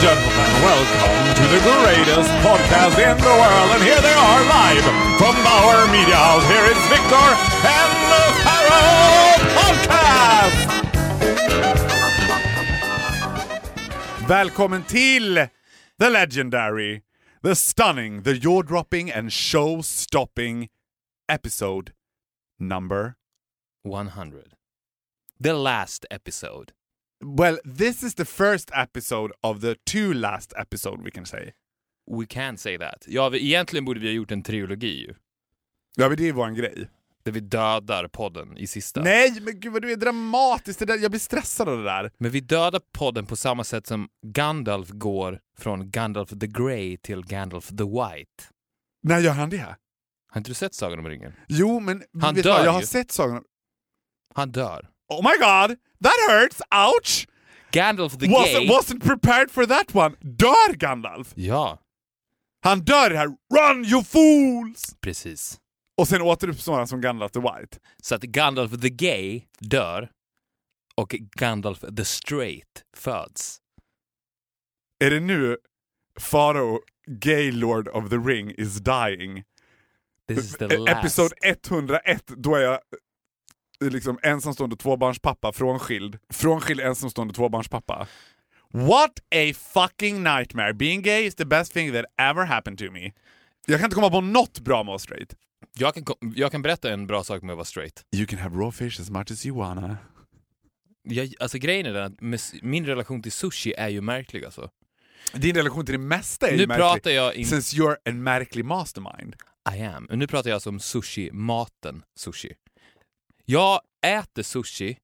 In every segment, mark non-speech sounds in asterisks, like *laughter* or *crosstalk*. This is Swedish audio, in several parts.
Gentlemen, welcome to the greatest podcast in the world. And here they are live from Bauer Media House. Here is Victor and the Pharaoh Podcast! Välkommen till the legendary, the stunning, the jaw-dropping and show-stopping episode number 100. The last episode. Well, this is the first episode of the two last episode we can say. We can say that. Ja, vi, egentligen borde vi ha gjort en trilogi ju. Ja, men det är vår grej. Där vi dödar podden i sista. Nej, men gud vad du är dramatisk. Det där, jag blir stressad av det där. Men vi dödar podden på samma sätt som Gandalf går från Gandalf the Grey till Gandalf the White. När gör han det? Har inte du sett Sagan om ringen? Jo, men Han dör vad? jag har ju. sett Sagan om... Han dör. Oh my god! That hurts! Ouch! Gandalf the Wasn't, Gay... wasn't prepared for that one. Dör Gandalf? Ja, Han dör här. Run you fools! precis. Och sen återuppstår han som Gandalf the White. Så att Gandalf the Gay dör och Gandalf the Straight föds. Är det nu Faro, Gaylord of the Ring is dying? This is the E- last. Episod 101, då är jag liksom ensamstående tvåbarnspappa, frånskild. Frånskild ensamstående tvåbarnspappa. What a fucking nightmare. Being gay is the best thing that ever happened to me. Jag kan inte komma på något bra med att vara straight. Jag kan, jag kan berätta en bra sak med att vara straight. You can have raw fish as much as you wanna. Jag, alltså grejen är den att min relation till sushi är ju märklig alltså. Din relation till det mesta är ju Nu märklig. pratar jag in, Since you're en märklig mastermind. I am. Och Nu pratar jag alltså om sushi, maten sushi. Jag äter sushi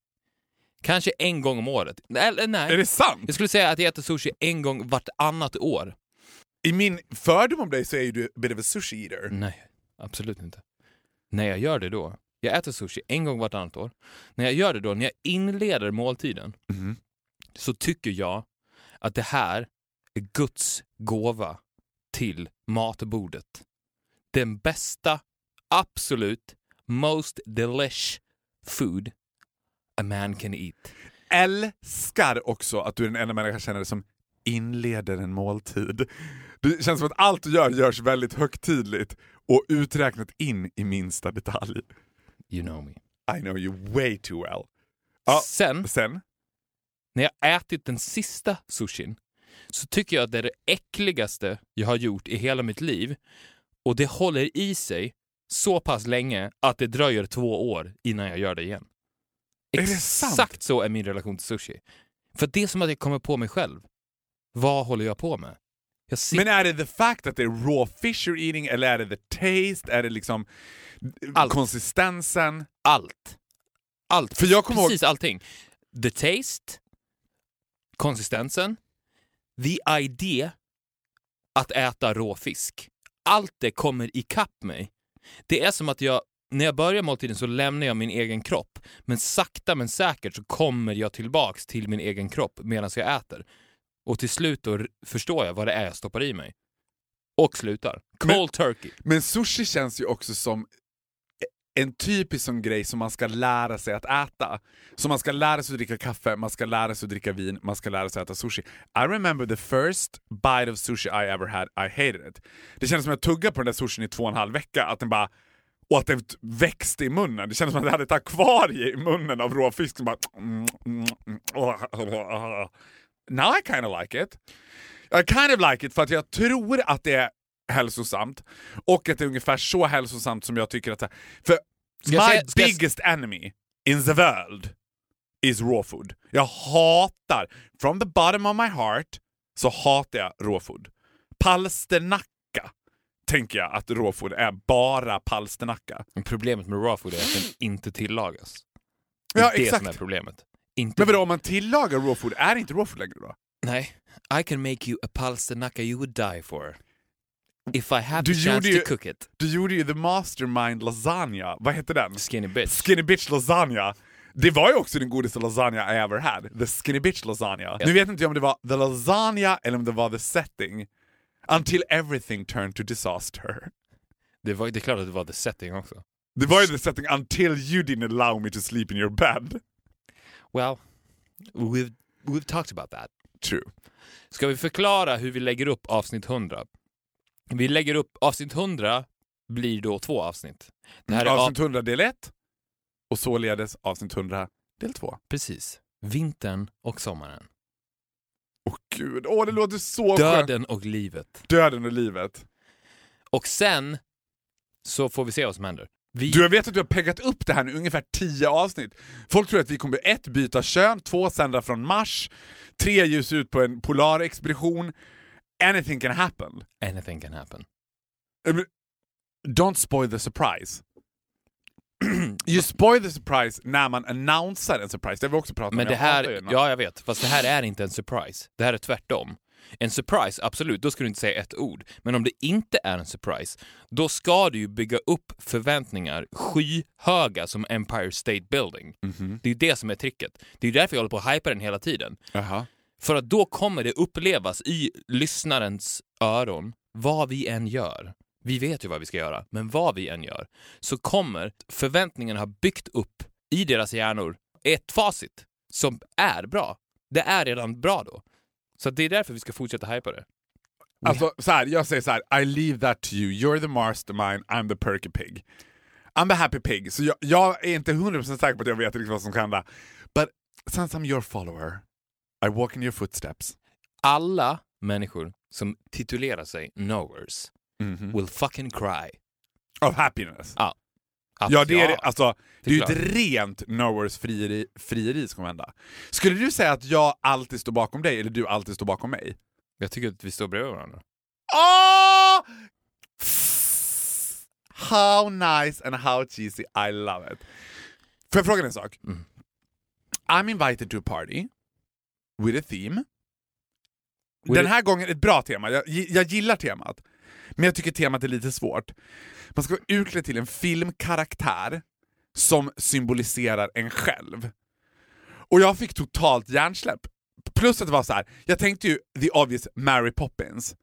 kanske en gång om året. Eller Är nej, det sant? jag skulle säga att jag äter sushi en gång vartannat år. I min fördom om dig så är du a bit of a sushi eater. Nej, absolut inte. När jag gör det då, jag äter sushi en gång vartannat år. När jag gör det då, när jag inleder måltiden, Mhm. så tycker jag att det här är Guds gåva till matbordet. Den bästa, absolut, most delish food a man can eat. älskar också att du är den enda människan jag känner som inleder en måltid. Det känns som att allt du gör görs väldigt högtidligt och uträknat in i minsta detalj. You know me. I know you way too well. Ja, Sen, sen? när jag ätit den sista sushin, så tycker jag att det är det äckligaste jag har gjort i hela mitt liv. Och det håller i sig så pass länge att det dröjer två år innan jag gör det igen. Exakt så är min relation till sushi. För det är som att jag kommer på mig själv. Vad håller jag på med? Jag sit- Men är det the fact att det är raw fish you're eating eller är det the taste? Är det liksom Allt. konsistensen? allt. Allt. För jag kommer ihåg- Precis allting. The taste, konsistensen, the idea att äta rå fisk. Allt det kommer ikapp mig. Det är som att jag, när jag börjar måltiden så lämnar jag min egen kropp, men sakta men säkert så kommer jag tillbaks till min egen kropp medan jag äter. Och till slut då förstår jag vad det är jag stoppar i mig. Och slutar. Cold Men- turkey. Men sushi känns ju också som en typisk sån grej som man ska lära sig att äta. Så man ska lära sig att dricka kaffe, man ska lära sig att dricka vin, man ska lära sig att äta sushi. I remember the first bite of sushi I ever had, I hated it. Det kändes som att jag tuggade på den där sushin i två och en halv vecka, att den bara och att det växte i munnen. Det kändes som att jag hade ett akvarie i munnen av råfisk bara... Now I kind of like it. I kind of like it för att jag tror att det är hälsosamt och att det är ungefär så hälsosamt som jag tycker att... det är. För my säga- biggest enemy in the world is raw food. Jag hatar, from the bottom of my heart, så hatar jag raw food. Palsternacka tänker jag att raw food är bara palsternacka. Men Problemet med raw food är att den inte tillagas. Det är Ja, det exakt. som är problemet. Inte Men vadå, om man tillagar raw food, är det inte raw food längre då? Nej. I can make you a palsternacka you would die for. If I have Du the chance gjorde to ju- cook it. Du gjorde ju The Mastermind Lasagna. Vad hette den? Skinny bitch. Skinny Bitch Lasagna. Det var ju också den godaste lasagna I ever had. The Skinny Bitch Lasagna. Nu vet inte jag om det var the lasagna eller om det var the setting. Until everything turned to disaster. Det, var, det är klart att det var the setting också. Det var ju the setting until you didn't allow me to sleep in your bed. Well, we've, we've talked about that. True. Ska vi förklara hur vi lägger upp avsnitt 100? Vi lägger upp avsnitt 100 blir då två avsnitt. Det här är avsnitt 100 del 1 och således avsnitt 100 del 2. Precis. Vintern och sommaren. Åh gud, åh det låter så. Döden och livet. Döden och livet. Och sen så får vi se vad som händer. Vi... Du, jag vet att du har peggat upp det här nu ungefär 10 avsnitt. Folk tror att vi kommer ett byta kön, två sända från Mars, tre ljus ut på en polarexpedition. Anything can happen. Anything can happen. Don't spoil the surprise. *clears throat* you spoil the surprise när man annonsar en surprise. Det har vi också pratat Men om. det här, ja jag vet, fast det här är inte en surprise. Det här är tvärtom. En surprise, absolut, då ska du inte säga ett ord. Men om det inte är en surprise, då ska du ju bygga upp förväntningar skyhöga som Empire State Building. Mhm. Det är ju det som är tricket. Det är därför jag håller på att hypa den hela tiden. Jaha. För att då kommer det upplevas i lyssnarens öron vad vi än gör. Vi vet ju vad vi ska göra, men vad vi än gör så kommer förväntningarna ha byggt upp i deras hjärnor ett facit som är bra. Det är redan bra då. Så det är därför vi ska fortsätta hypa det. Alltså så här, jag säger så här, I leave that to you. You're the mastermind, I'm the perky pig. I'm the happy pig. Så jag, jag är inte 100% säker på att jag vet liksom vad som kan hända. But since I'm your follower, i walk in your footsteps. Alla människor som titulerar sig knowers Mhm. will fucking cry. Of happiness. Ja. Ja, det är det. Alltså, det är ju ett rent knowers frieri, frieri som kommer hända. Skulle du säga att jag alltid står bakom dig eller du alltid står bakom mig? Jag tycker att vi står bredvid varandra. Oh! How nice and how cheesy, I love it. Får jag fråga en sak? Mm. I'm invited to a party with a theme. With Den här gången ett bra tema, jag, jag gillar temat. Men jag tycker temat är lite svårt. Man ska vara utklädd till en filmkaraktär som symboliserar en själv. Och jag fick totalt hjärnsläpp. Plus att det var så här. jag tänkte ju the obvious Mary Poppins.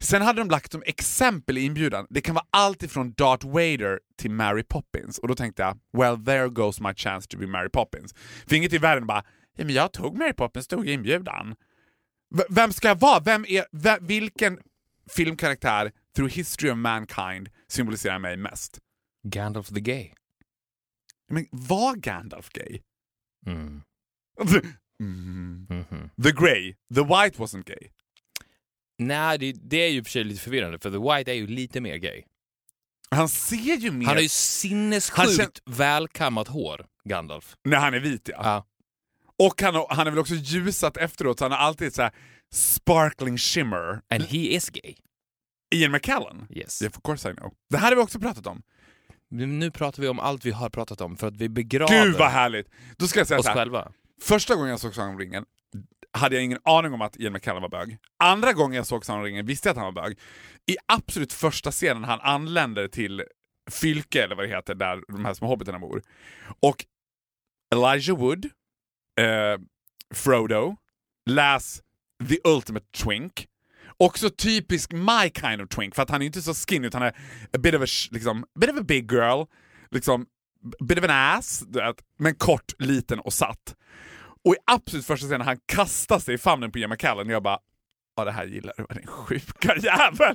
Sen hade de lagt som exempel i inbjudan, det kan vara allt ifrån Darth Vader till Mary Poppins. Och då tänkte jag, well there goes my chance to be Mary Poppins. För inget i världen bara, men jag tog Mary Poppins, i inbjudan. V- vem ska jag vara? Vem är, vilken filmkaraktär through history of mankind symboliserar mig mest? Gandalf the Gay. Men var Gandalf gay? Mm. *laughs* Mm. Mhm. The Grey, the White wasn't gay. Nej, det, det är ju för sig lite förvirrande för The White är ju lite mer gay. Han ser ju mer... Han har ju sinnessjukt kän- välkammat hår, Gandalf. När han är vit ja. Ja. Och han, han är väl också ljusat efteråt så han har alltid så här sparkling shimmer. And he is gay. Ian McKellen? Yes. Yeah, of course I know. Det här har vi också pratat om. Nu pratar vi om allt vi har pratat om för att vi begraver Gud vad härligt! Då ska jag säga oss så här. själva. Första gången jag såg Sagan om ringen hade jag ingen aning om att Ian McKellen var bög. Andra gången jag såg Sagan om ringen visste jag att han var bög. I absolut första scenen han anländer till Fylke, eller vad det heter, där de här små hobbitarna bor. Och Elijah Wood, eh, Frodo, läs The Ultimate Twink. Också typisk my kind of twink, för att han är inte så skinny utan han är a bit of a, liksom, bit of a big girl, liksom, bit of an ass, men kort, liten och satt. Och i absolut första scenen han kastar sig i famnen på Ian McKellen och jag bara Ja det här gillar du, den sjuka jävel!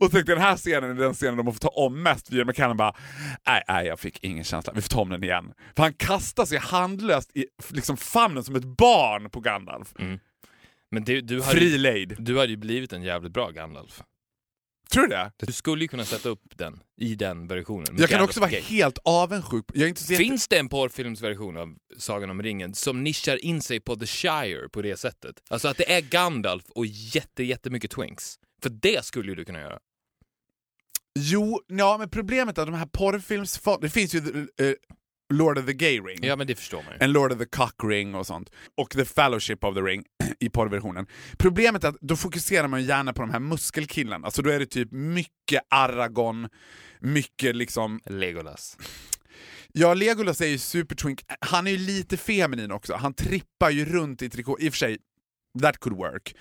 Och tänkte den här scenen är den scenen de får ta om mest Ian McKellen bara Nej, nej jag fick ingen känsla, vi får ta om den igen. För han kastar sig handlöst i liksom famnen som ett barn på Gandalf. Men du, du, hade, du hade ju blivit en jävligt bra Gandalf. Tror du det? Du skulle ju kunna sätta upp den i den versionen. Jag kan också vara gay. helt avundsjuk. Jag är inte så jätte- Finns det en porrfilmsversion av Sagan om ringen som nischar in sig på The Shire på det sättet? Alltså att det är Gandalf och jätte, jättemycket twinks. För det skulle ju du kunna göra. Jo, ja men problemet är att de här porrfilms... Det finns ju eh, Lord of the Gay Ring. Ja, men det förstår man ju. En Lord of the Cock Ring och sånt. Och The Fellowship of the Ring. *clears throat* i porrversionen. Problemet är att då fokuserar man gärna på de här muskelkillarna, alltså då är det typ mycket Aragorn, mycket liksom... Legolas. *laughs* Ja, Legolas är ju supertwink, han är ju lite feminin också, han trippar ju runt i trikå, i och för sig, that could work.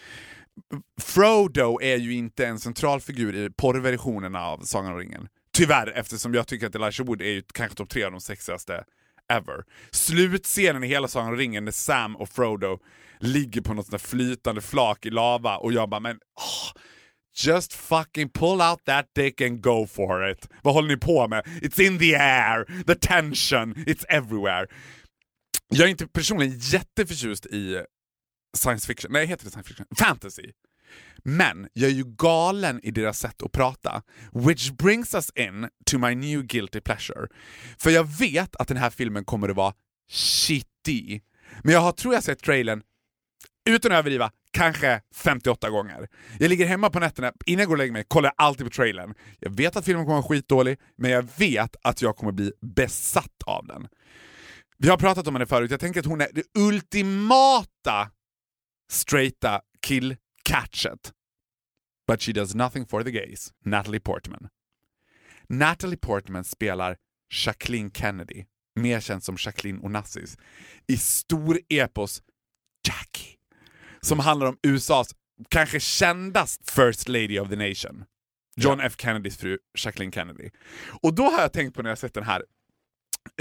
Frodo är ju inte en central figur i porrversionerna av Sagan om ringen. Tyvärr, eftersom jag tycker att Elijah Wood är ju kanske topp tre av de sexigaste ever. Slutscenen i hela Sagan om ringen när Sam och Frodo ligger på något sånt där flytande flak i lava och jag bara men oh, Just fucking pull out that dick and go for it. Vad håller ni på med? It's in the air, the tension, it's everywhere. Jag är inte personligen jätteförtjust i science fiction, nej heter det science fiction? Fantasy. Men jag är ju galen i deras sätt att prata. Which brings us in to my new guilty pleasure. För jag vet att den här filmen kommer att vara shitty. Men jag har, tror jag sett trailern, utan att överdriva, kanske 58 gånger. Jag ligger hemma på nätterna, innan jag går och lägger mig, kollar jag alltid på trailern. Jag vet att filmen kommer att vara skitdålig, men jag vet att jag kommer bli besatt av den. Vi har pratat om henne förut, jag tänker att hon är det ultimata straighta kill kill-catchet. But she does nothing for the gays. Natalie Portman. Natalie Portman spelar Jacqueline Kennedy, mer känd som Jacqueline Onassis, i stor epos Jackie, som handlar om USAs kanske kändast First Lady of the Nation. John F Kennedys fru Jacqueline Kennedy. Och då har jag tänkt på när jag sett den här,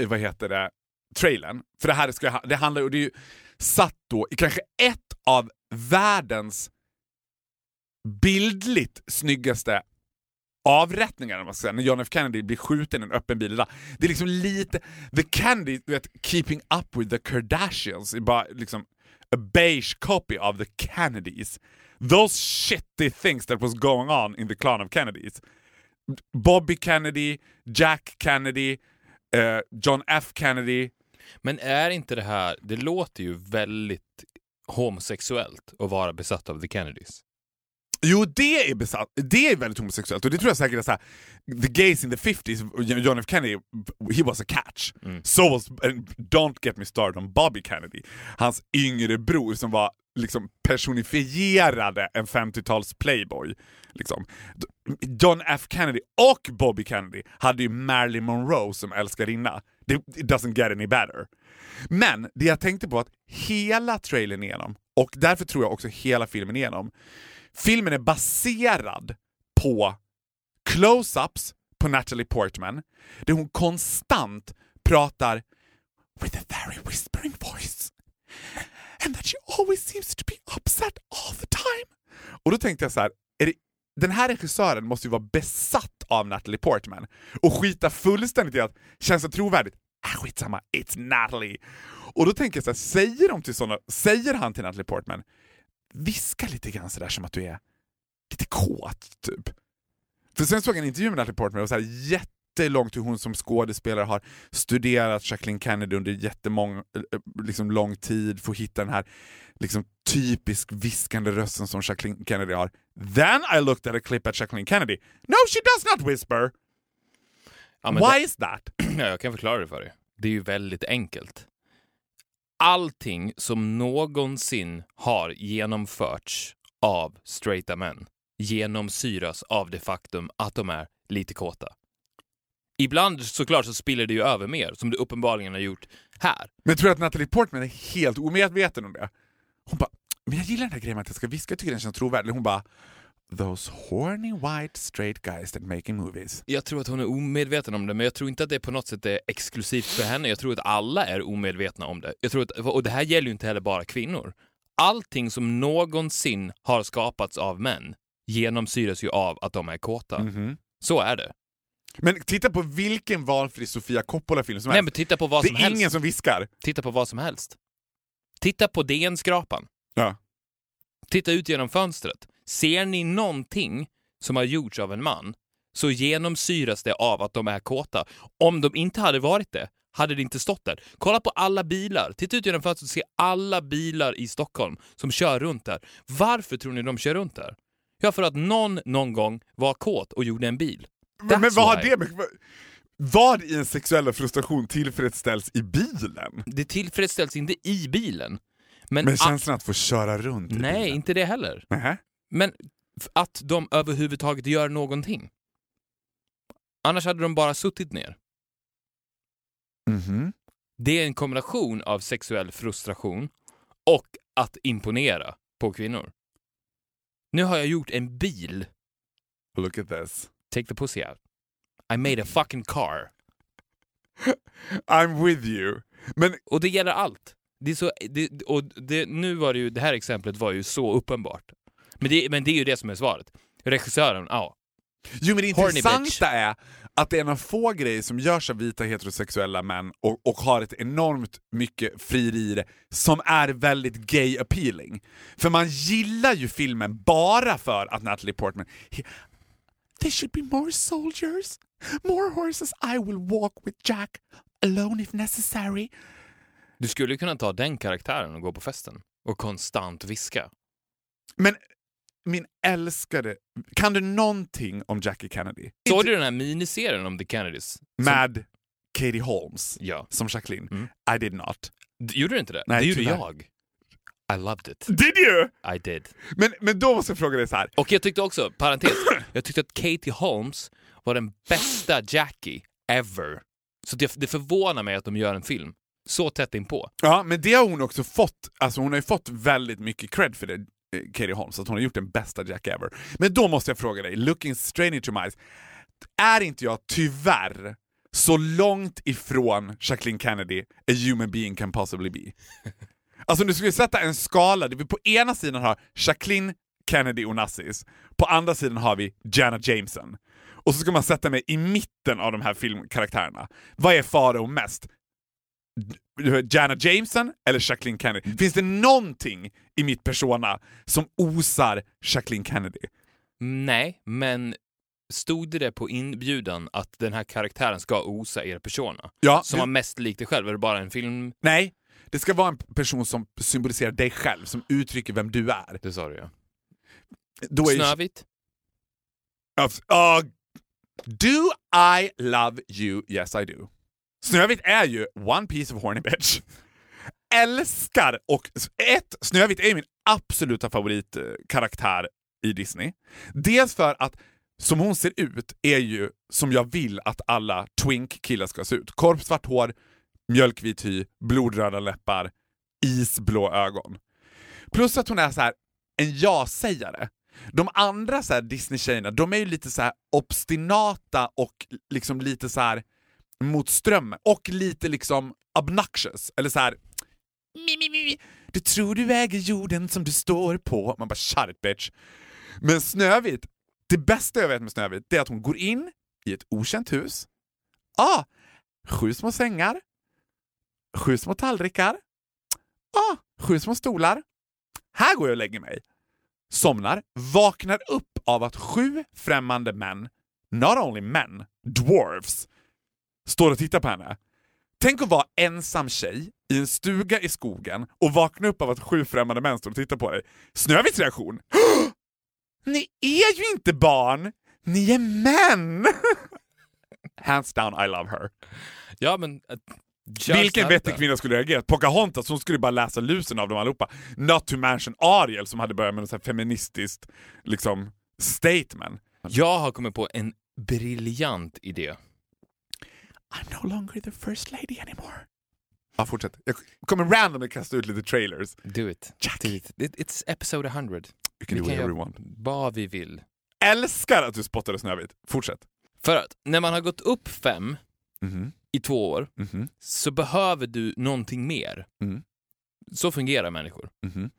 eh, vad heter det, trailern. För det här ska, det handlar och det är ju satt då i kanske ett av världens bildligt snyggaste avrättningarna, man ska säga, när John F Kennedy blir skjuten i en öppen bil. Det är liksom lite, the Kennedy, du vet, keeping up with the Kardashians, är bara liksom a beige copy of the Kennedys. Those shitty things that was going on in the clan of Kennedys. Bobby Kennedy, Jack Kennedy, uh, John F Kennedy. Men är inte det här, det låter ju väldigt homosexuellt att vara besatt av the Kennedys. Jo, det är besatt. Det är väldigt homosexuellt och det tror jag säkert är såhär, the gays in the 50s, John F Kennedy, he was a catch. So was, don't get me started on Bobby Kennedy. Hans yngre bror som var liksom personifierade en 50-tals playboy. Liksom. John F Kennedy och Bobby Kennedy hade ju Marilyn Monroe som älskarinna. It doesn't get any better. Men det jag tänkte på att hela trailern igenom, och därför tror jag också hela filmen igenom, filmen är baserad på close-ups på Natalie Portman, där hon konstant pratar with a very whispering voice. And that she always seems to be upset all the time. Och då tänkte jag så här, är det, den här regissören måste ju vara besatt av Natalie Portman och skita fullständigt i att känns det trovärdigt? Äh skitsamma, it's Natalie. Och då tänker jag så här, säger, de till såna, säger han till Natalie Portman, viska lite grann sådär som att du är lite kåt, typ. För sen såg jag en intervju med Natalie Portman och så här jättelångt hur hon som skådespelare har studerat Jacqueline Kennedy under jättemång, eh, liksom lång tid för att hitta den här liksom typisk viskande rösten som Jacqueline Kennedy har. Then I looked at a clip at Jacqueline Kennedy. No, she does not whisper! Ja, Why det- is that? *clears throat* Ja, jag kan förklara det för dig. Det är ju väldigt enkelt. Allting som någonsin har genomförts av straighta män genomsyras av det faktum att de är lite kåta. Ibland såklart så spiller det ju över mer, som det uppenbarligen har gjort här. Men jag tror att Natalie Portman är helt omedveten om det. Hon bara, men jag gillar den här grejen med att jag ska viska, jag tycker den känns trovärdig. Hon bara, those horny white straight guys that making movies. Jag tror att hon är omedveten om det, men jag tror inte att det på något sätt är exklusivt för henne. Jag tror att alla är omedvetna om det. Jag tror att, och det här gäller ju inte heller bara kvinnor. Allting som någonsin har skapats av män genomsyras ju av att de är kåta. Mhm. Så är det. Men titta på vilken valfri Sofia Coppola-film som Nej, helst. men titta på vad det som är helst. ingen som viskar. Titta på vad som helst. Titta på DN-skrapan. Ja. Titta ut genom fönstret. Ser ni någonting som har gjorts av en man så genomsyras det av att de är kåta. Om de inte hade varit det hade det inte stått där. Kolla på alla bilar. Titta ut genom fönstret och se alla bilar i Stockholm som kör runt där. Varför tror ni de kör runt där? Ja, för att någon någon gång var kåt och gjorde en bil. Men, men That's vad har det med... Vad i en sexuella frustration tillfredsställs i bilen? Det tillfredsställs inte i bilen. Men, Men att, känslan att få köra runt i Nej, bilen. inte det heller. Nähä. Men att de överhuvudtaget gör någonting. Annars hade de bara suttit ner. Mhm. Det är en kombination av sexuell frustration och att imponera på kvinnor. Nu har jag gjort en bil. Look at this. Take the pussy out. I made a fucking car. I'm with you. Men Och det gäller allt. Det är så, det, och det, nu var det ju, det här exemplet var ju så uppenbart. Men det, men det är ju det som är svaret. Regissören, ja. Jo men det Horny intressanta bitch. är att det är en av få grejer som görs av vita heterosexuella män och, och har ett enormt mycket frieri i det som är väldigt gay appealing. För man gillar ju filmen bara för att Natalie Portman he, There should be more soldiers, more horses I will walk with Jack alone if necessary. Du skulle kunna ta den karaktären och gå på festen och konstant viska. Men min älskade, kan du någonting om Jackie Kennedy? Såg du den här miniserien om The Kennedys? Som- Med Katie Holmes Ja. som Jacqueline? Mm. I did not. Gjorde du inte det? Nej, det gjorde tyvärr. jag. I loved it. Did you? I did. Men, men då måste jag fråga dig så här. Och jag tyckte också, parentes, *coughs* jag tyckte att Katie Holmes var den bästa Jackie ever. Så det, det förvånar mig att de gör en film så tätt inpå. Ja, men det har hon också fått. Alltså hon har ju fått väldigt mycket cred för det, Katie Holmes, att hon har gjort den bästa Jack ever. Men då måste jag fråga dig, looking straight into my eyes, är inte jag tyvärr så långt ifrån Jacqueline Kennedy a human being can possibly be? *laughs* Alltså om du skulle sätta en skala där vi på ena sidan har Jacqueline Kennedy Onassis, på andra sidan har vi Janet Jameson. Och så ska man sätta mig i mitten av de här filmkaraktärerna. Vad är Farao mest? Jana Jameson eller Jacqueline Kennedy? Finns det någonting i mitt persona som osar Jacqueline Kennedy? Nej, men stod det på inbjudan att den här karaktären ska osa er persona? Ja, Som var mest lik dig själv? Är det bara en film? Nej, det ska vara en person som symboliserar dig själv, som uttrycker vem du är. Det sa du ja. Då är Snövit? Uh, do I love you? Yes I do. Snövit är ju one piece of horny bitch. Älskar och... Ett, Snövit är ju min absoluta favoritkaraktär i Disney. Dels för att som hon ser ut är ju som jag vill att alla twink-killar ska se ut. Korpsvart hår, mjölkvit hy, blodröda läppar, isblå ögon. Plus att hon är så här en ja-sägare. De andra så här Disney-tjejerna, de är ju lite så här obstinata och liksom lite så här mot strömmen. Och lite liksom obnoxious. Eller så här... Mi, mi, mi. Du tror du äger jorden som du står på. Man bara shut it bitch. Men Snövit, det bästa jag vet med Snövit, det är att hon går in i ett okänt hus. Ah, sju små sängar. Sju små tallrikar. Ah, sju små stolar. Här går jag och lägger mig somnar, vaknar upp av att sju främmande män, not only men, dwarfs, står och tittar på henne. Tänk att vara ensam tjej i en stuga i skogen och vakna upp av att sju främmande män står och tittar på dig. Snövits reaktion? *gasps* Ni är ju inte barn! Ni är män! *laughs* Hands down, I love her. Ja, men... kör Vilken vettig kvinna skulle reagera? Pocahontas, hon skulle bara läsa lusen av dem allihopa. Not to mention Ariel som hade börjat med något feministiskt liksom, statement. Jag har kommit på en briljant idé. I'm no longer the first lady anymore. Ja, fortsätt. Jag kommer randomly kasta ut lite trailers. Do it. Jackie. Do it. It- It's episode 100. You can Vi do you want. vad vi vill. Älskar att du spottade Snövit. Fortsätt. För att när man har gått upp fem Mhm, i två år mhm, så behöver du någonting mer. Mm. Så fungerar människor. mhm.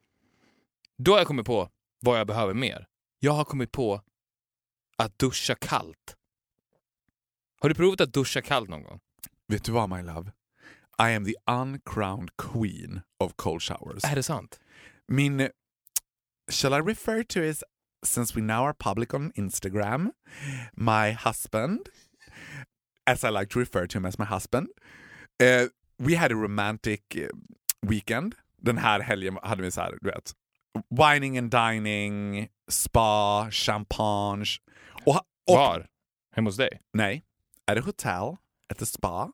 Då har jag kommit på vad jag behöver mer. Jag har kommit på att duscha kallt. Har du provat att duscha kallt någon gång? Vet du vad my love? I am the uncrowned queen of cold showers. Är det sant? Min... Shall I refer to as, since we now are public on Instagram, my husband, as I like to refer to him as my husband. Uh, we had a romantic eh, weekend. Den här helgen hade vi så här, du vet, wining and dining, spa, champagne. Och, och, Var? Hemma hos dig? Nej, at a hotel, at the spa.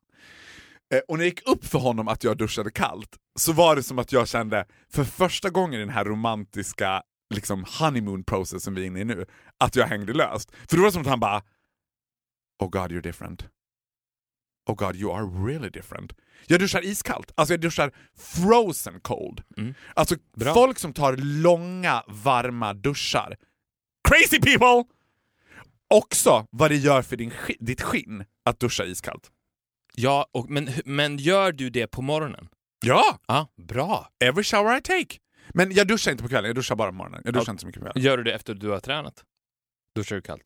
Eh, och när det gick upp för honom att jag duschade kallt så var det som att jag kände för första gången i den här romantiska liksom honeymoon process som vi är inne i nu, att jag hängde löst. För då var det som att han bara Oh God you're different. Oh God you are really different. Jag duschar iskallt, alltså jag duschar frozen cold. Mm. Alltså Bra. folk som tar långa varma duschar. Crazy people! Också vad det gör för din, ditt skinn att duscha iskallt. Ja, och, men, men gör du det på morgonen? Ja! Ja, bra. Every shower I take. Men jag duschar inte på kvällen, jag duschar bara på morgonen. Jag duschar Ja. inte så mycket på kvällen. Gör du det efter du har tränat? Duschar du kallt?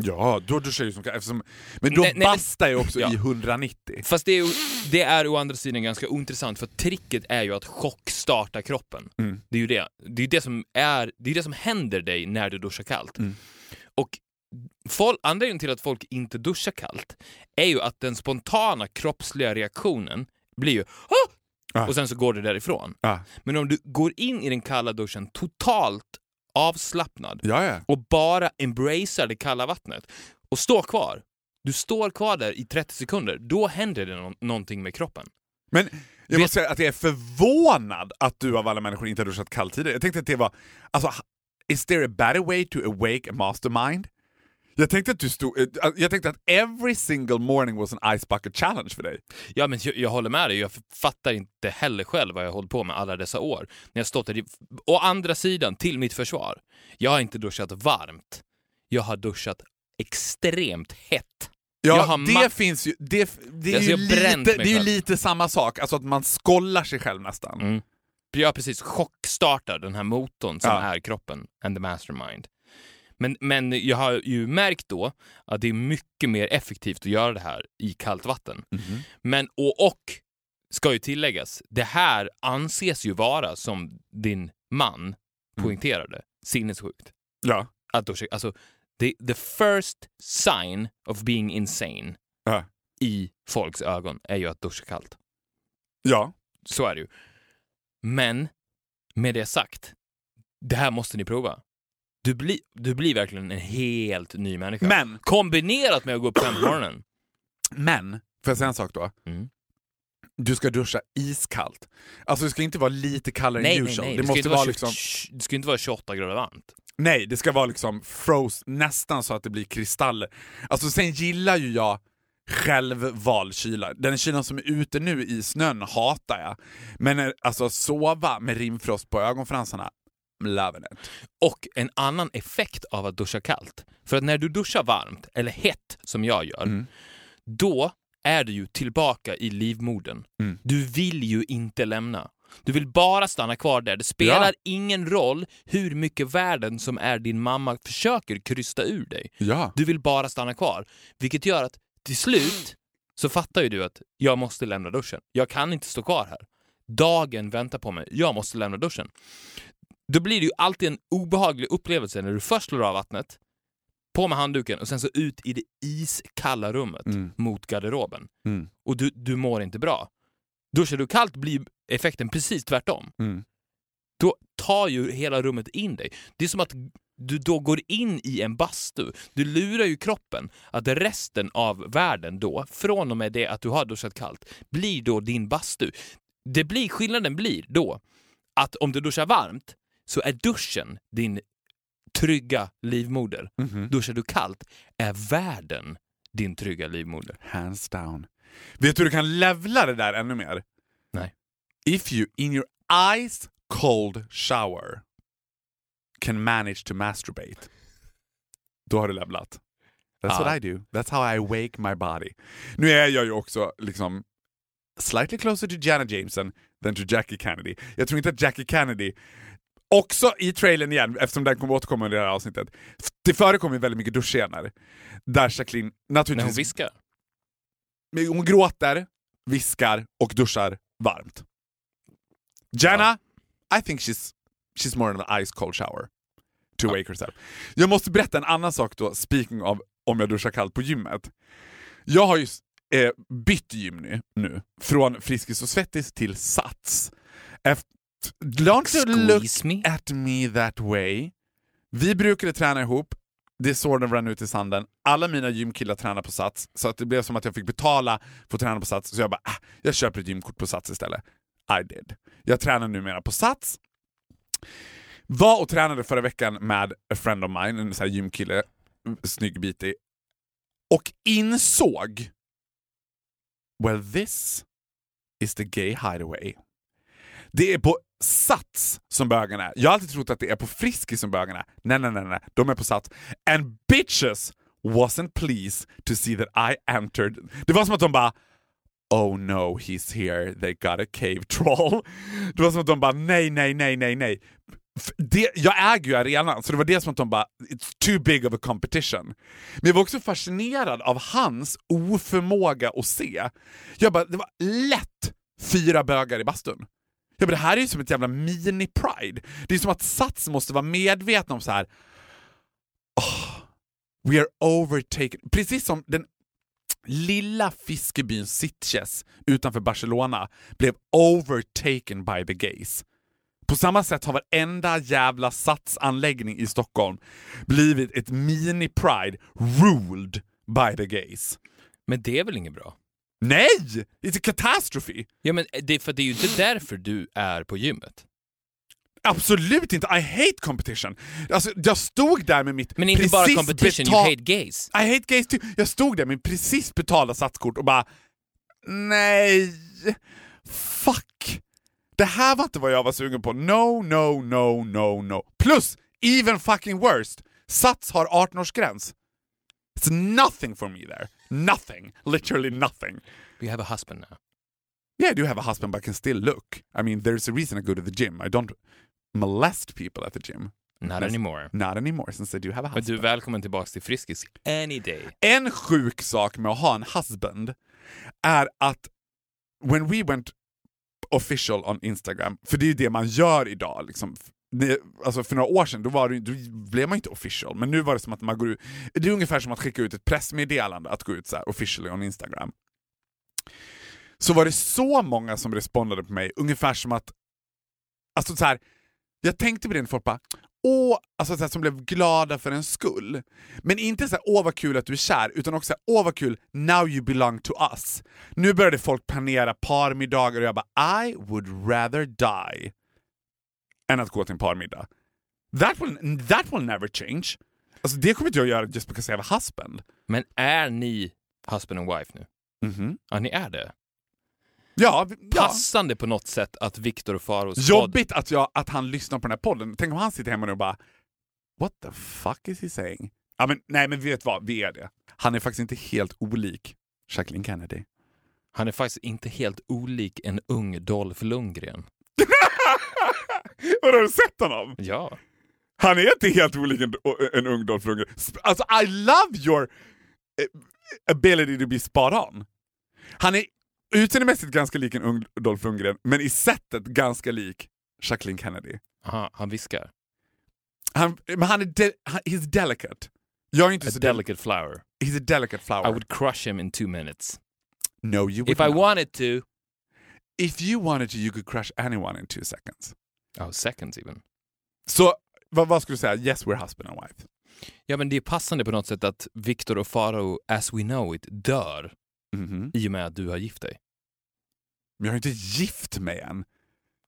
Ja, då duschar jag ju som eftersom, Men då Nej, nej, bastar jag också Ja. i 190. Fast det är, det är å andra sidan ganska ointressant för tricket är ju att chockstarta kroppen. Mm. Det är ju det. Det är det som, är, det är det som händer dig när du duschar kallt. Mm. Och folk, anledningen till att folk inte duschar kallt är ju att den spontana kroppsliga reaktionen blir ju "Ah!" Och sen så går det därifrån. Ja. Men om du går in i den kalla duschen totalt avslappnad Ja, ja. och bara embracear det kalla vattnet och står kvar. Du står kvar där i 30 sekunder, då händer det nå- någonting med kroppen. Men jag Vet- måste säga att jag är förvånad att du av alla människor inte har duschat kallt tidigare. Jag tänkte att det var... Alltså, is there a better way to awake a mastermind? Jag tänkte att du stod... eh, Jag tänkte att every single morning was an ice bucket challenge för dig. Ja, men jag, jag håller med dig, jag fattar inte heller själv vad jag hållit på med alla dessa år. När jag stått där. Å andra sidan, till mitt försvar, jag har inte duschat varmt. Jag har duschat extremt hett. Ja, det finns ju... Det, det är Alltså, ju lite, det är ju lite samma sak, alltså att man skollar sig själv nästan. Mm. Jag precis chockstartar den här motorn som Ja. är kroppen and the mastermind. Men, men jag har ju märkt då att det är mycket mer effektivt att göra det här i kallt vatten. Mhm. Men och, och ska ju tilläggas, det här anses ju vara som din man poängterade, sinnessjukt. Ja. Att då, alltså, the, the first sign of being insane Ja. i folks ögon är ju att duscha kallt. ja. Så är det ju. Men med det sagt, det här måste ni prova. Du, blir du blir verkligen en helt ny människa. Men, Kombinerat med att gå upp fem på morgonen. men, får jag säga en sak då? Mm. Du ska duscha iskallt. Alltså det ska inte vara lite kallare Nej, än nej, usual. nej. Det, ska måste inte vara liksom... 20 det ska inte vara 28 grader varmt. Nej, det ska vara liksom froze, nästan så att det blir kristaller. Alltså sen gillar ju jag självvald kyla. Den kylan som är ute nu i snön hatar jag. Men eh, alltså sova med rimfrost på ögonfransarna, loving it. Och en annan effekt av att duscha kallt. För att när du duschar varmt, eller hett som jag gör, Mm. då är du ju tillbaka i livmodern. Mm. Du vill ju inte lämna. Du vill bara stanna kvar där. Det spelar Ja. ingen roll hur mycket världen som är din mamma försöker krysta ur dig. Ja. Du vill bara stanna kvar. Vilket gör att till slut så fattar ju du att jag måste lämna duschen. Jag kan inte stå kvar här. Dagen väntar på mig. Jag måste lämna duschen. Då blir det ju alltid en obehaglig upplevelse när du först slår av vattnet, på med handduken och sen så ut i det iskalla rummet Mm. mot garderoben. Mm. Och du, du mår inte bra. Duschar du kallt blir effekten precis tvärtom. Mm. Då tar ju hela rummet in dig. Det är som att du då går in i en bastu. Du lurar ju kroppen att resten av världen då, från och med det att du har duschat kallt, blir då din bastu. Det blir, skillnaden blir då att om du duschar varmt så är duschen din trygga livmoder. Mhm. Duschar du kallt är världen din trygga livmoder. Hands down. Vet du hur du kan levla det där ännu mer? Nej. If you in your ice cold shower can manage to masturbate, då har du levlat. That's Ja. what I do. That's how I wake my body. Nu är jag ju också liksom slightly closer to Janet Jameson than to Jackie Kennedy. Jag tror inte att Jackie Kennedy Också i trailern igen, eftersom den kommer återkomma under det här avsnittet. Det förekommer ju väldigt mycket duschscener. Där Jacqueline När naturligtvis hon viskar. hon gråter, viskar och duschar varmt. Jana, I think she's, she's more in an ice cold shower to Ja. wake herself. Jag måste berätta en annan sak då, speaking of om jag duschar kallt på gymmet. Jag har ju eh, bytt gym nu, nu, från Friskis och Svettis till Sats. Efter, don't you look Squeeze me. at me that way. Vi brukade träna ihop det är så den rann ut i sanden. Alla mina gymkillar tränar på Sats, så att det blev som att jag fick betala för att träna på Sats. Så jag bara, ah, jag köper ett gymkort på Sats istället. I did. Jag tränar numera på Sats. Var och tränade förra veckan med a friend of mine, en sån här gymkille, snygg bitig. Och insåg, well this is the gay hideaway. Det är på Sats som bögarna är. Jag har alltid trott att det är på Friskis som bögarna är. Nej, nej, nej, nej. De är på Sats. And bitches wasn't pleased to see that I entered. Det var som att de bara Oh no, he's here, they got a cave troll. *laughs* Det var som att de bara nej, nej, nej, nej, nej. Det, jag äger ju arenan, så det var det som att de bara “It's too big of a competition”. Men jag var också fascinerad av hans oförmåga att se. Jag bara, det var lätt fyra bögar i bastun. Ja, men det här är ju som ett jävla mini-pride. Det är som att Sats måste vara medvetna om så här. "Oh, we are overtaken. Precis som den lilla fiskebyn Sitges utanför Barcelona blev overtaken by the gays. På samma sätt har varenda jävla satsanläggning i Stockholm blivit ett mini-pride ruled by the gays. Men det är väl inget bra? Nej! It's a catastrophe! Ja, men det, är för det är ju inte därför du är på gymmet. Absolut inte! I hate competition! Alltså, jag stod där med mitt Men inte precis bara competition, you hate gays. I hate gays too. Jag stod där med precis betalda satskort och bara nej, fuck. Det här var inte vad jag var sugen på. No, no, no, no, no. Plus, even fucking worst, Sats har 18-årsgräns. It's nothing for me there. Nothing. Literally nothing. We have a husband now. Yeah, I do have a husband but I can still look. I mean, there's a reason I go to the gym. I don't molest people at the gym. Not Men- anymore. Not anymore since I do have a Men du husband. är välkommen tillbaka till Friskis any day. En sjuk sak med att ha en husband är att when we went official on Instagram, för det är ju det man gör idag. Liksom. Det, alltså för några år sedan då, var det, då blev man inte official, men nu var det som att man går ut... Det är ungefär som att skicka ut ett pressmeddelande, att gå ut så här officially on Instagram. Så var det så många som respondade på mig, ungefär som att... Alltså så här, jag tänkte på det när folk bara Åh, alltså så här, som blev glada för en skull. Men inte så här, åh vad kul att du är kär, utan också så här, åh vad kul, now you belong to us. Nu började folk planera parmiddagar och jag bara I would rather die än att gå till en parmiddag. That will, that will never change. Alltså det kommer inte jag göra just because I have a husband. Men är ni husband and wife nu? Mhm. Ja, ni är det. Ja, ja. Passande på något sätt att Viktor och Faros. Jobbigt att, jag, att han lyssnar på den här podden. Tänk om han sitter hemma nu och bara What the fuck is he saying? Ja, men, nej men vet vad, vi är det. Han är faktiskt inte helt olik Jacqueline Kennedy. Han är faktiskt inte helt olik en ung Dolph Lundgren. *laughs* *laughs* Har du sett honom? Ja. Han är inte helt olik en, en ung Dolph Lundgren. Alltså I love your eh, ability to be spot on. Han är utseendemässigt ganska lik en ung Dolph Lundgren, men i sättet ganska lik Jacqueline Kennedy. Aha, han viskar. Han, men han är de, han, he's delicate. Jag är inte A så delicate. delicate flower. He's a delicate flower. I would crush him in two minutes. no, you would If I not. wanted to... If you wanted to, you could crush anyone in two seconds. Oh, seconds even. Så vad, vad skulle du säga? Yes, we're husband and wife. Ja, men det är passande på något sätt att Viktor och Faro, as we know it, dör Mhm. i och med att du har gift dig. Men jag har inte gift mig än.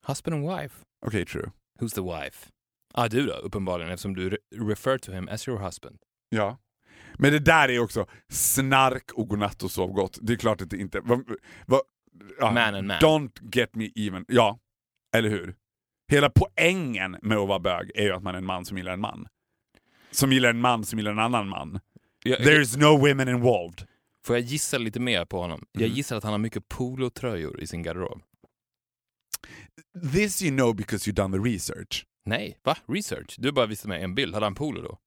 Husband and wife. Okej, true. Who's the wife? Ah, du då, uppenbarligen, eftersom du re- refer to him as your husband. Ja. Men det där är också snark och godnatt och sov gott. Det är klart att det inte... Va, va, ja. Man and man. Don't get me even. Ja, eller hur? Hela poängen med att vara bög är ju att man är en man som gillar en man. Som gillar en man som gillar en annan man. Jag, There's no women involved. Får jag gissa lite mer på honom? Jag Mm. gissar att han har mycket polotröjor i sin garderob. This you know because you've done the research. Nej, va? Research? Du bara visade mig en bild. Hade han polo då?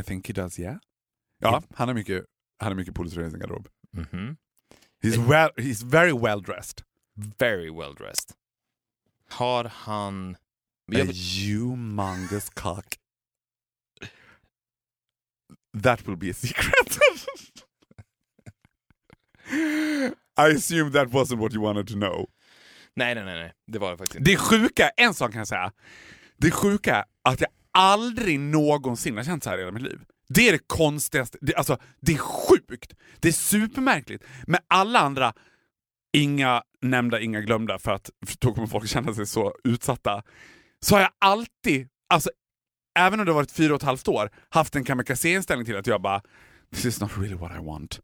I think he does, yeah. Ja, han har mycket, han har mycket polotröjor i sin garderob. Mhm. He's, well, he's very well dressed. Very well dressed. Har han... A humongous cock. That will be a secret. I assume that wasn't what you wanted to know. nej, nej, nej, nej. Det var det faktiskt inte. Det sjuka, en sak kan jag säga. Det sjuka är att jag aldrig någonsin har känt så här i hela mitt liv. Det är det konstigaste, det, alltså det är sjukt, det är supermärkligt. Men alla andra, inga nämnda, inga glömda, för att för då kommer folk känna sig så utsatta. Så har jag alltid, alltså även om det har varit fyra och ett halvt år, haft en kamikaze-inställning till att jag bara This is not really what I want.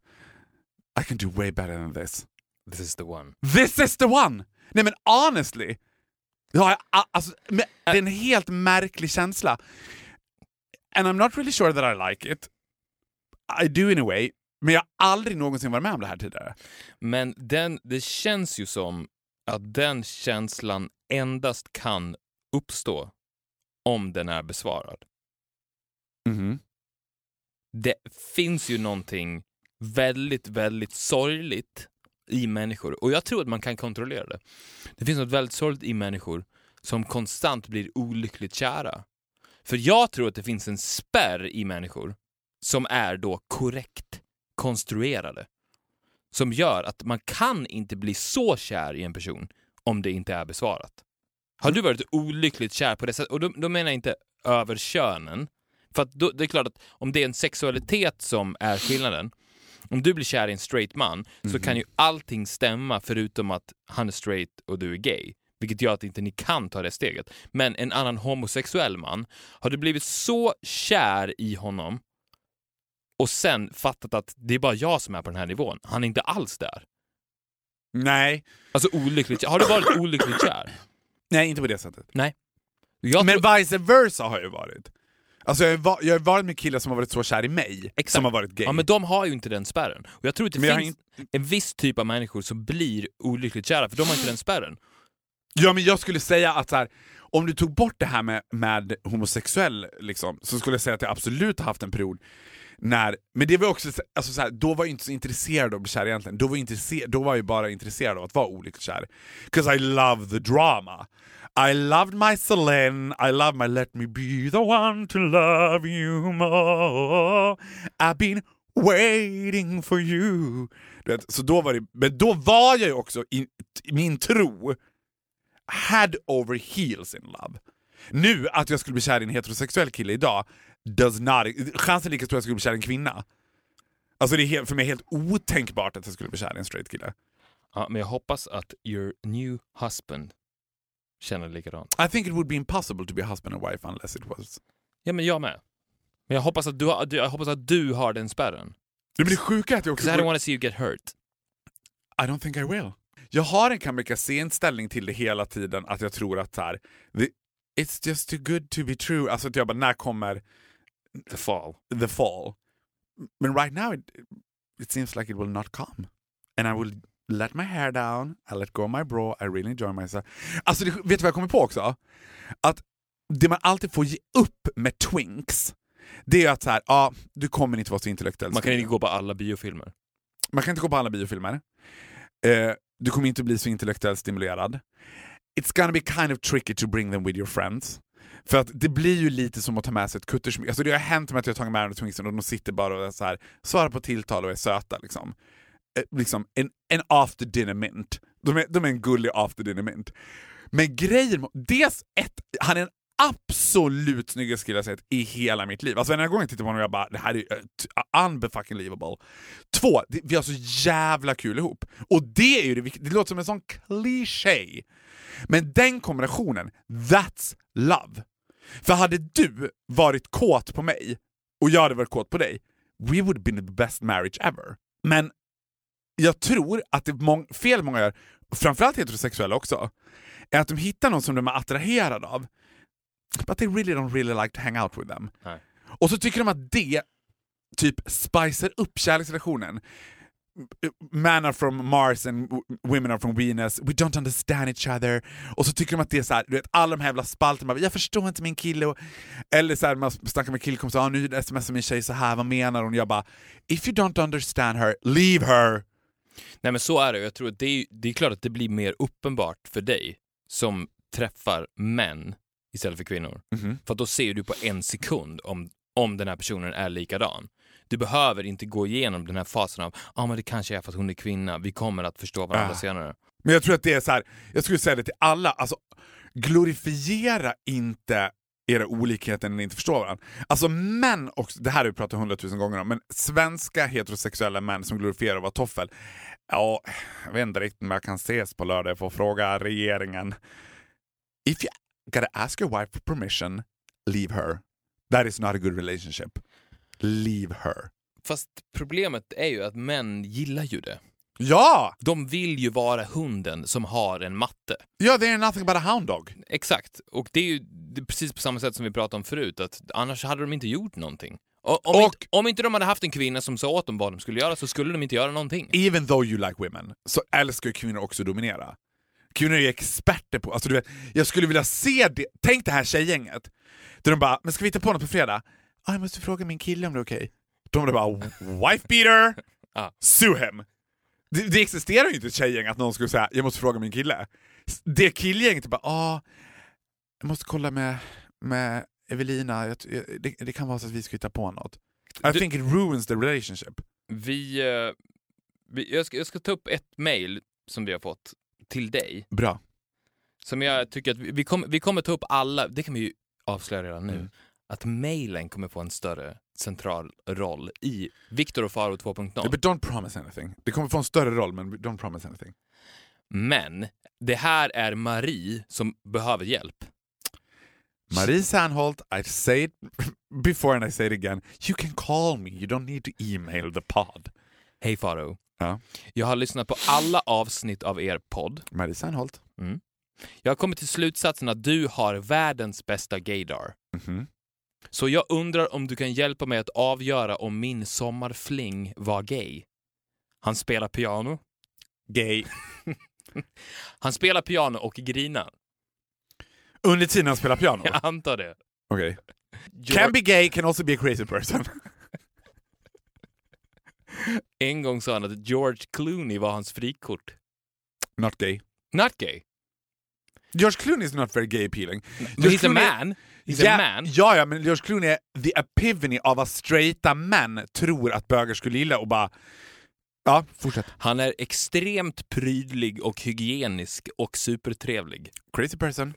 I can do way better than this. This is the one. This is the one! Nej men honestly, det, har jag, a- alltså, det är en helt märklig känsla. And I'm not really sure that I like it. I do in a way, men jag har aldrig någonsin varit med om det här tidigare. Men den, det känns ju som att den känslan endast kan uppstå om den är besvarad. Mhm. Det finns ju någonting väldigt, väldigt sorgligt i människor och jag tror att man kan kontrollera det. Det finns något väldigt sorgligt i människor som konstant blir olyckligt kära. För jag tror att det finns en spärr i människor som är då korrekt konstruerade. Som gör att man kan inte bli så kär i en person om det inte är besvarat. Har du varit olyckligt kär på det sättet? Och då, då menar jag inte över könen. För då, det är klart att om det är en sexualitet som är skillnaden, om du blir kär i en straight man så kan ju allting stämma förutom att han är straight och du är gay. Vilket gör att inte ni kan ta det steget. Men en annan homosexuell man, har du blivit så kär i honom och sen fattat att det är bara jag som är på den här nivån. Han är inte alls där. Nej, Alltså olyckligt. Har du varit olyckligt kär? nej inte på det sättet. Nej. Jag Men tror, vice versa har jag ju varit. Alltså jag har, jag har varit med killar som har varit så kär i mig, Exakt. som har varit gay. ja, men de har ju inte den spärren. Och jag tror att det Men finns en viss typ av människor som blir olyckligt kära, för de har inte den spärren. Ja men jag skulle säga att så här, om du tog bort det här med, med homosexuell, liksom, så skulle jag säga att jag absolut har haft en period när, men det var också, alltså så här, då var jag inte så intresserad av att bli kär egentligen, då var, jag då var jag bara intresserad av att vara olyckligt kär. 'Cause I love the drama. I loved my Celine, I love my let me be the one to love you more. I've been waiting for you. Vet, så då var det, men då var jag ju också, i, i min tro, head over heels in love. Nu, att jag skulle bli kär i en heterosexuell kille idag, does not... Chansen är lika stor att jag skulle bli kär i en kvinna. Alltså det är helt, för mig helt otänkbart att jag skulle bli kär i en straight kille. Ja, men jag hoppas att your new husband känner likadant. I think it would be impossible to be a husband and wife unless it was... Ja, men jag med. Men jag hoppas att du har, jag hoppas att du har den spärren. Det blir sjuka att jag också... I don't want to see you get hurt. I don't think I will. Jag har en kamikaze-inställning till det hela tiden, att jag tror att så här, the, it's just too good to be true. Alltså att jag bara, när kommer The fall. the fall? Men right now it, it seems like it will not come. And I will let my hair down, I let go of my bra, I really enjoy myself. Alltså det, vet du vad jag kommer på också? Att det man alltid får ge upp med twinks, det är att så här, ja, du kommer inte vara så intellektuell. Man kan inte gå på alla biofilmer. Man kan inte gå på alla biofilmer. Eh, du kommer inte bli så intellektuellt stimulerad. It's gonna be kind of tricky to bring them with your friends. För att det blir ju lite som att ta med sig ett kuttersmycke. Alltså det har hänt med att jag har tagit med mig Twinksen och de sitter bara och är så här, svarar på tilltal och är söta. Liksom. Eh, liksom en, en after dinner mint. De är, de är en gullig after dinner mint. Men grejen dels ett, han är en absolut snyggaste kille jag sett i hela mitt liv. Alltså varje gång jag tittar på honom jag bara, det här är uh, unbefucking livable. Två, det, vi har så jävla kul ihop. Och det är ju det det låter som en sån kliché. Men den kombinationen, that's love. För hade du varit kåt på mig och jag hade varit kåt på dig, we would been the best marriage ever. Men jag tror att det mång, fel många gör, framförallt heterosexuella också, är att de hittar någon som de är attraherade av, but they really don't really like to hang out with them. Nej. Och så tycker de att det typ spicer upp kärleksrelationen. Men are from Mars and women are from Venus, we don't understand each other. Och så tycker de att det är så här, du vet, alla de här jävla spalterna, jag förstår inte min kille. Och, eller så här, man snackar med killkompisar, ah, nu smsar min tjej så här, vad menar hon? Jag bara, if you don't understand her, leave her! Nej men så är det. Jag tror att det är, det är klart att det blir mer uppenbart för dig som träffar män istället för kvinnor. Mhm. För då ser du på en sekund om, om den här personen är likadan. Du behöver inte gå igenom den här fasen av ah, men det kanske är för att hon är kvinna, vi kommer att förstå varandra Ah. senare. Men jag tror att det är så här, jag skulle säga det till alla, alltså glorifiera inte era olikheter när ni inte förstår varandra. Alltså män, och det här har vi pratat hundratusen gånger om, men svenska heterosexuella män som glorifierar att vara toffel. Ja, jag vet inte riktigt om jag kan ses på lördag, jag får fråga regeringen. If you gotta ask your wife for permission, leave her. That is not a good relationship. Leave her. Fast problemet är ju att män gillar ju det. Ja! De vill ju vara hunden som har en matte. Ja, they are nothing but a hound dog. Exakt. Och det är ju det är precis på samma sätt som vi pratade om förut, att annars hade de inte gjort någonting. Och, om, Och- inte, om inte de hade haft en kvinna som sa åt dem vad de skulle göra så skulle de inte göra någonting. Even though you like women, så älskar kvinnor också att dominera. Kvinnor är experter på... Alltså du vet, jag skulle vilja se det. Tänk det här tjejgänget. Där de bara, men ska vi hitta på något på fredag? Ah, jag måste fråga min kille om det är okej. De är bara, wife beater, *laughs* sue him. Det, det existerar ju inte ett tjejgäng att någon skulle säga, jag måste fråga min kille. Det killgänget är bara, ah, jag måste kolla med, med Evelina, jag, jag, det, det kan vara så att vi ska hitta på något. I Du- think it ruins the relationship. Vi, eh, vi, jag, ska, jag ska ta upp ett mail som vi har fått till dig. Bra. Som jag tycker att vi, vi, kommer, vi kommer ta upp alla, det kan vi ju avslöja redan nu, Mm. att mailen kommer få en större central roll i Viktor och Faro 2.0. Yeah, but don't promise anything. Det kommer få en större roll, men don't promise anything. Men det här är Marie som behöver hjälp. Marie Sandholt, I say it before and I say it again. You can call me, you don't need to email the pod. Hej Faro. Ja. Jag har lyssnat på alla avsnitt av er podd. Marie Sandholt. Jag har kommit till slutsatsen att du har världens bästa gaydar. Mhm. Så jag undrar om du kan hjälpa mig att avgöra om min sommarfling var gay. Han spelar piano. Gay. *laughs* Han spelar piano och grinar. Under tiden han spelar piano? Jag antar det. Okej. George- Can be gay, can also be a crazy person. En gång sa han att George Clooney var hans frikort. not gay. Not gay. George Clooney is not very gay appealing. But he's a man. He's ja, a man. Ja, ja, men George Clooney är the epivany av vad straighta män tror att bögar skulle gilla och bara... Ja, fortsätt. Han är extremt prydlig och hygienisk och supertrevlig. Crazy person.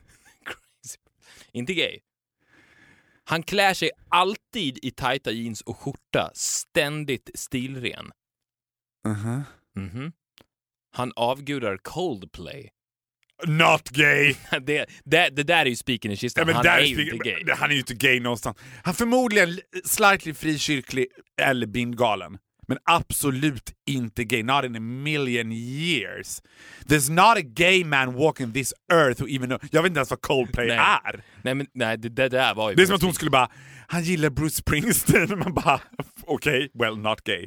*laughs* Inte gay. Han klär sig alltid i tajta jeans och skjorta, ständigt stilren. Uh-huh. Mhm. Han avgudar Coldplay. Not gay! *laughs* Det, det, det där är ju spiken i kistan. Ja, men han är ju inte gay. Han är ju inte gay någonstans. Han är förmodligen slightly frikyrklig eller bindgalen. Men absolut inte gay. Not in a million years. There's not a gay man walking this earth who even know... Jag vet inte ens vad Coldplay Nej. är. Nej, men nej, det, det där var ju... Det är som att hon skulle bara, han gillar Bruce Springsteen. *laughs* Man bara, okej, well not gay.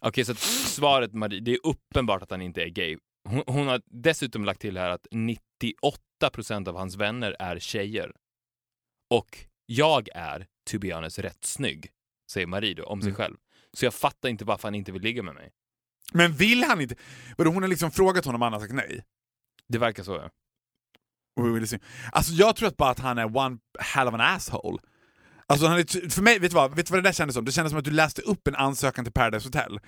Okej, så att svaret Marie, det är uppenbart att han inte är gay. Hon, hon har dessutom lagt till här att 98% av hans vänner är tjejer. Och jag är, to be honest, rätt snygg, säger Marie då, om sig Mm. själv. Så jag fattar inte varför han inte vill ligga med mig. Men vill han inte? Vadå, hon har liksom frågat honom och han har sagt nej. Det verkar så, ja. Alltså jag tror att bara att han är one hell of an asshole. Alltså han är för mig, vet du, vad, vet du vad det där kändes som? Det kändes som att du läste upp en ansökan till Paradise Hotel.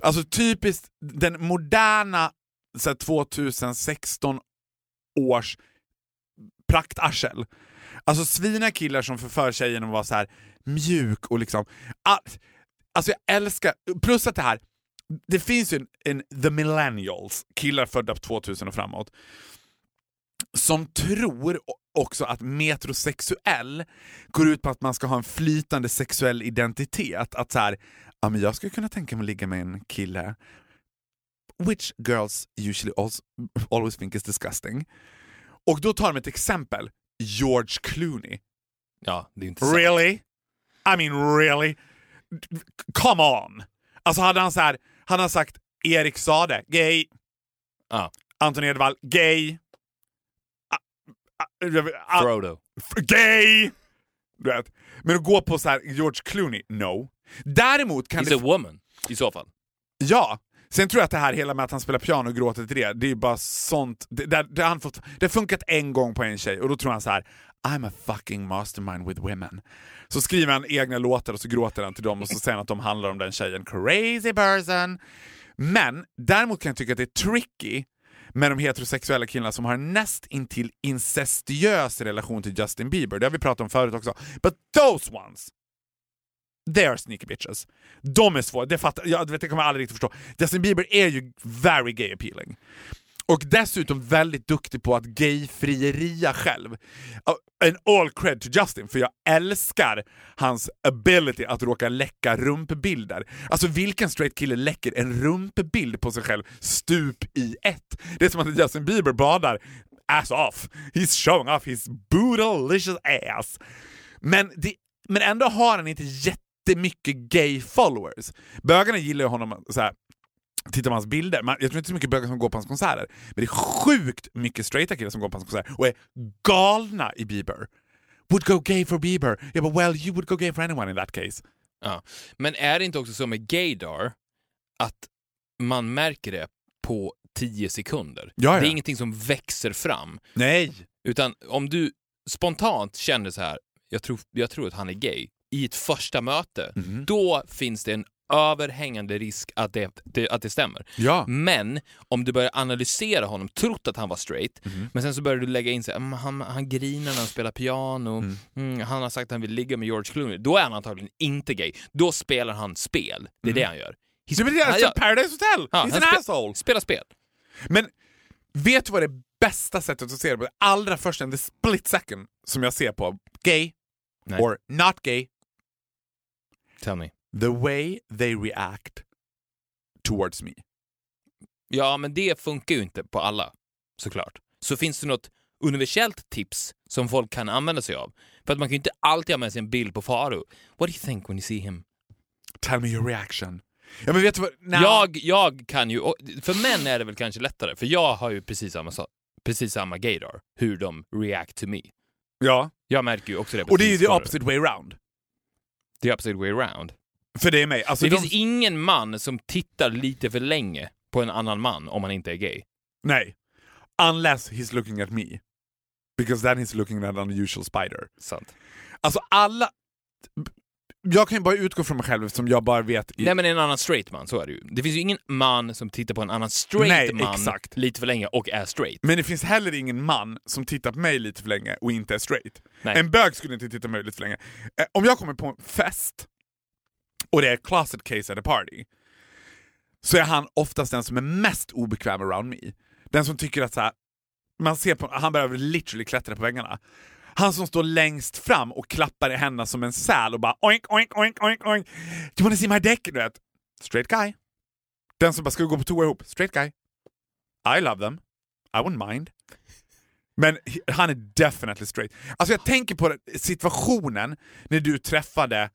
Alltså typiskt den moderna så här, 2016 års praktarsel. Alltså svina killar som förför tjejen och var så här mjuk och liksom... Ah, alltså jag älskar... Plus att det här, det finns ju en, en the millennials, killar födda på 2000 och framåt, som tror också att metrosexuell går ut på att man ska ha en flytande sexuell identitet. Att så här, ja men jag skulle kunna tänka mig att ligga med en kille. Which girls usually also, always think is disgusting. Och då tar de ett exempel. George Clooney. Ja, det är inte sant. Really? I mean really? Come on! Alltså hade han så här, hade han sagt Erik Sade, gay. Ja. Anton Edwall, gay. Ah, ah, ah, Frodo. gay! Du vet. Men att gå på så här George Clooney, no. Däremot kan He's det... a woman, i så fall. Ja! Sen tror jag att det här hela med att han spelar piano och gråter till det, det är bara sånt... Det, det, det, har han fått, det har funkat en gång på en tjej och då tror han så här: I'm a fucking mastermind with women. Så skriver han egna låtar och så gråter han till dem och så säger han att de handlar om den tjejen. Crazy person! Men däremot kan jag tycka att det är tricky med de heterosexuella killarna som har en näst intill incestuös relation till Justin Bieber. Det har vi pratat om förut också. But those ones, they are sneaky bitches. De är svåra, det, fattar, jag, det kommer jag aldrig riktigt förstå. Justin Bieber är ju very gay appealing. Och dessutom väldigt duktig på att gayfrieria själv. En all cred to Justin, för jag älskar hans ability att råka läcka rumpbilder. Alltså vilken straight kille läcker en rumpbild på sig själv stup i ett? Det är som att Justin Bieber badar ass off. He's showing off his boodalicious ass. Men, det, men ändå har han inte jättemycket gay followers. Bögarna gillar ju honom så här, Tittar man hans bilder, man, jag tror inte så mycket bögar som går på hans konserter, men det är sjukt mycket straighta killar som går på hans konserter och är galna i Bieber. Would go gay for Bieber. Yeah but well you would go gay for anyone in that case. Ja. Men är det inte också så med gaydar att man märker det på 10 sekunder? Ja, ja. Det är ingenting som växer fram. Nej! Utan om du spontant känner så här, jag tror, jag tror att han är gay, i ett första möte, Mhm. då finns det en överhängande risk att det, att det stämmer. Ja. Men om du börjar analysera honom, trott att han var straight, Mhm. men sen så börjar du lägga in här, "Mm, han, han grinar när han spelar piano, Mm. mm, han har sagt att han vill ligga med George Clooney, då är han antagligen inte gay. Då spelar han spel. Det är det han gör. He's- Det han alltså Paradise Hotel! Ja, He's an spe- asshole! Spela spel. Men vet du vad det bästa sättet att se det på? Det allra första, the split second, som jag ser på gay Nej. or not gay, Tell me. The way they react towards me. Ja, men det funkar ju inte på alla, såklart. Så finns det något universellt tips som folk kan använda sig av? För att man kan ju inte alltid ha med sig en bild på Faro. What do you think when you see him? Tell me your reaction. Ja men vet du vad? Now, Jag, jag kan ju, för män är det väl kanske lättare, för jag har ju precis samma, precis samma gaydar, hur de react to me. Ja, Jag märker ju också det och det är ju the opposite way around. The opposite way around. För det är mig. Alltså det de, finns ingen man som tittar lite för länge på en annan man om han inte är gay. Nej. Unless he's looking at me. Because then he's looking at an unusual spider. Sant. Alltså alla... Jag kan ju bara utgå från mig själv eftersom jag bara vet... I, Nej men en annan straight man, så är det ju. Det finns ju ingen man som tittar på en annan straight Nej, man exakt. lite för länge och är straight. Men det finns heller ingen man som tittar på mig lite för länge och inte är straight. Nej. En bög skulle inte titta på mig lite för länge. Eh, om jag kommer på en fest och det är closet case at a party så är han oftast den som är mest obekväm around me. Den som tycker att så här, man ser på, han behöver literally klättra på väggarna. Han som står längst fram och klappar i händerna som en säl och bara oink, oink, oink, oink, oink. Do you wanna see my dick? Du vet. Straight guy. Den som bara, ska vi gå på toa ihop? Straight guy. I love them. I wouldn't mind. Men han är definitely straight. Alltså jag tänker på situationen när du träffade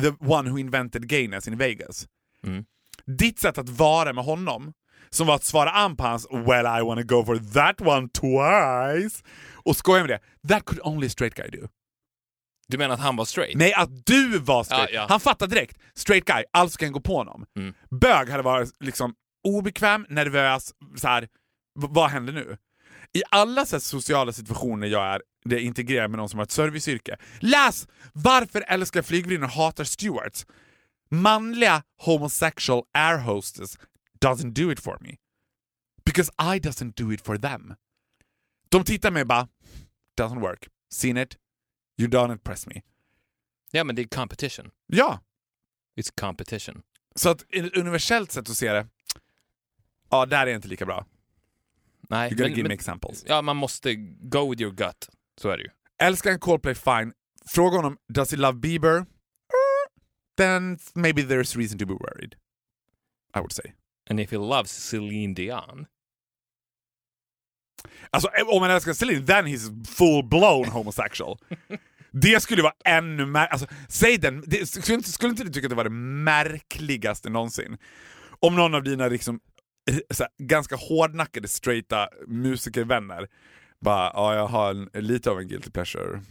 the one who invented gayness in Vegas. Mm. Ditt sätt att vara med honom, som var att svara an på hans “Well I wanna go for that one twice” och skoja med det. That could only a straight guy do. Du menar att han var straight? Nej, att du var straight. Ja, ja. Han fattade direkt. Straight guy, alltså kan gå på honom. Mm. Bög hade varit liksom obekväm, nervös, så här. vad händer nu? I alla så sociala situationer jag är det integrerar med någon som har ett serviceyrke. Läs Varför älskar flygvärdinnor hatar stewards? Manliga homosexual air hostess doesn't do it for me. Because I doesn't do it for them. De tittar mig bara, doesn't work. Seen it, you don't impress me. Ja, men det är competition. Ja, It's competition. så att universellt sätt att se det, ja, där är inte lika bra. Nej, You gotta men, give me examples. ja, man måste go with your gut. Så är det ju. Älskar en Coldplay, fine. Fråga honom, does he love Bieber? Eh, Then maybe there's reason to be worried. I would say. And if he loves Celine Dion. Alltså eh, om man älskar Celine, then he's full-blown homosexual. *laughs* det skulle vara ännu mer... Alltså, säg den, det, skulle, inte, skulle inte du tycka att det var det märkligaste någonsin? Om någon av dina liksom, här, ganska hårdnackade straighta musikervänner bara, ja jag har en, lite av en guilty pleasure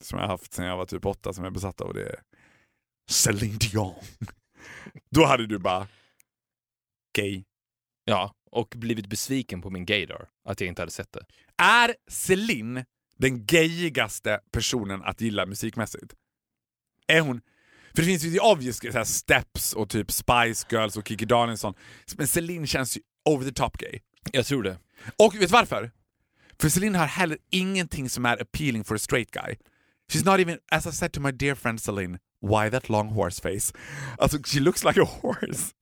som jag har haft sedan jag var typ åtta som jag är besatt av och det är Celine Dion. *laughs* Då hade du bara, gay. Ja, och blivit besviken på min gaydar. Att jag inte hade sett det. Är Celine den gayigaste personen att gilla musikmässigt? Är hon... För det finns ju obvious så här, Steps och typ Spice Girls och Kikki Danielsson. Men Celine känns ju over the top gay. Jag tror det. Och vet du varför? För Celine har heller ingenting som är appealing for a straight guy. She's not even, as I said to my dear friend Celine, why that long horse face? Alltså, she looks like a horse.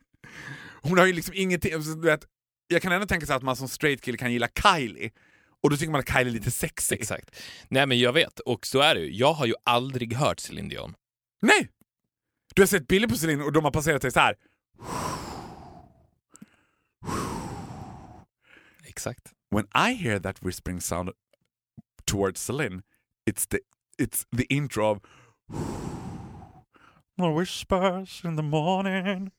Hon har ju liksom ingenting, alltså, du vet, jag kan ändå tänka sig att man som straight kille kan gilla Kylie, och då tycker man att Kylie är lite sexy. Exakt. Nej men jag vet, och så är det ju. Jag har ju aldrig hört Céline Dion. Nej! Du har sett bilder på Celine och de har passerat dig så här. Exakt. When I hear that whispering sound towards Celine, it's the, it's the intro of The whispers in the morning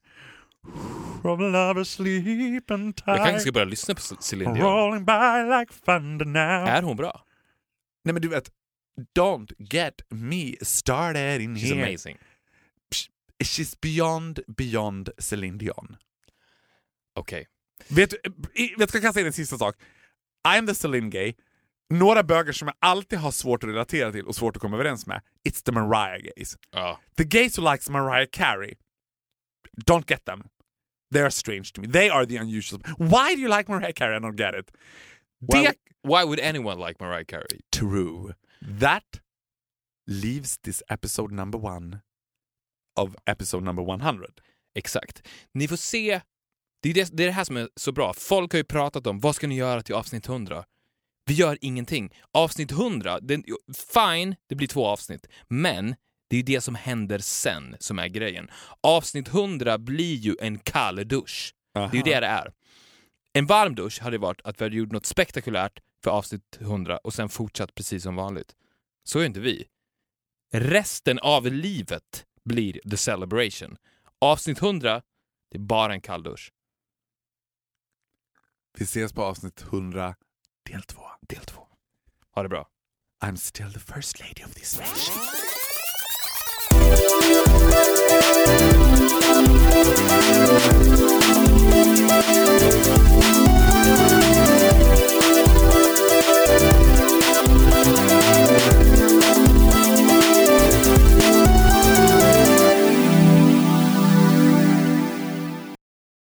From lovers sleep and Jag kanske ska börja lyssna på Céline Dion. Rolling by like thunder now Är hon bra? Nej men du vet, don't get me started in She's here. amazing. She's beyond, beyond Celine Dion. Okej. Vet du, i- vet du, jag kan säga en sista sak. I'm the Celine gay. Några bögar som jag alltid har svårt att relatera till och svårt att komma överens med, it's the Mariah gays. Ja. The gays who likes Mariah Carey, don't get them. They are strange to me. They are the unusual. Why do you like Mariah Carey? I don't get it. Why, Det why would anyone like Mariah Carey? true. That leaves this episode number one of episode number 100. Exakt. Ni får se. Det är det, det är det här som är så bra. Folk har ju pratat om vad ska ni göra till avsnitt 100? Vi gör ingenting. Avsnitt 100, den, fine, det blir två avsnitt. Men det är det som händer sen som är grejen. Avsnitt 100 blir ju en kall dusch. Det är ju det det är. En varm dusch hade varit att vi hade gjort något spektakulärt för avsnitt 100 och sen fortsatt precis som vanligt. Så är inte vi. Resten av livet blir The Celebration. Avsnitt 100, det är bara en kall dusch. Vi ses på avsnitt 100, del 2. Del 2. Ha det bra. I'm still the first lady of this nation.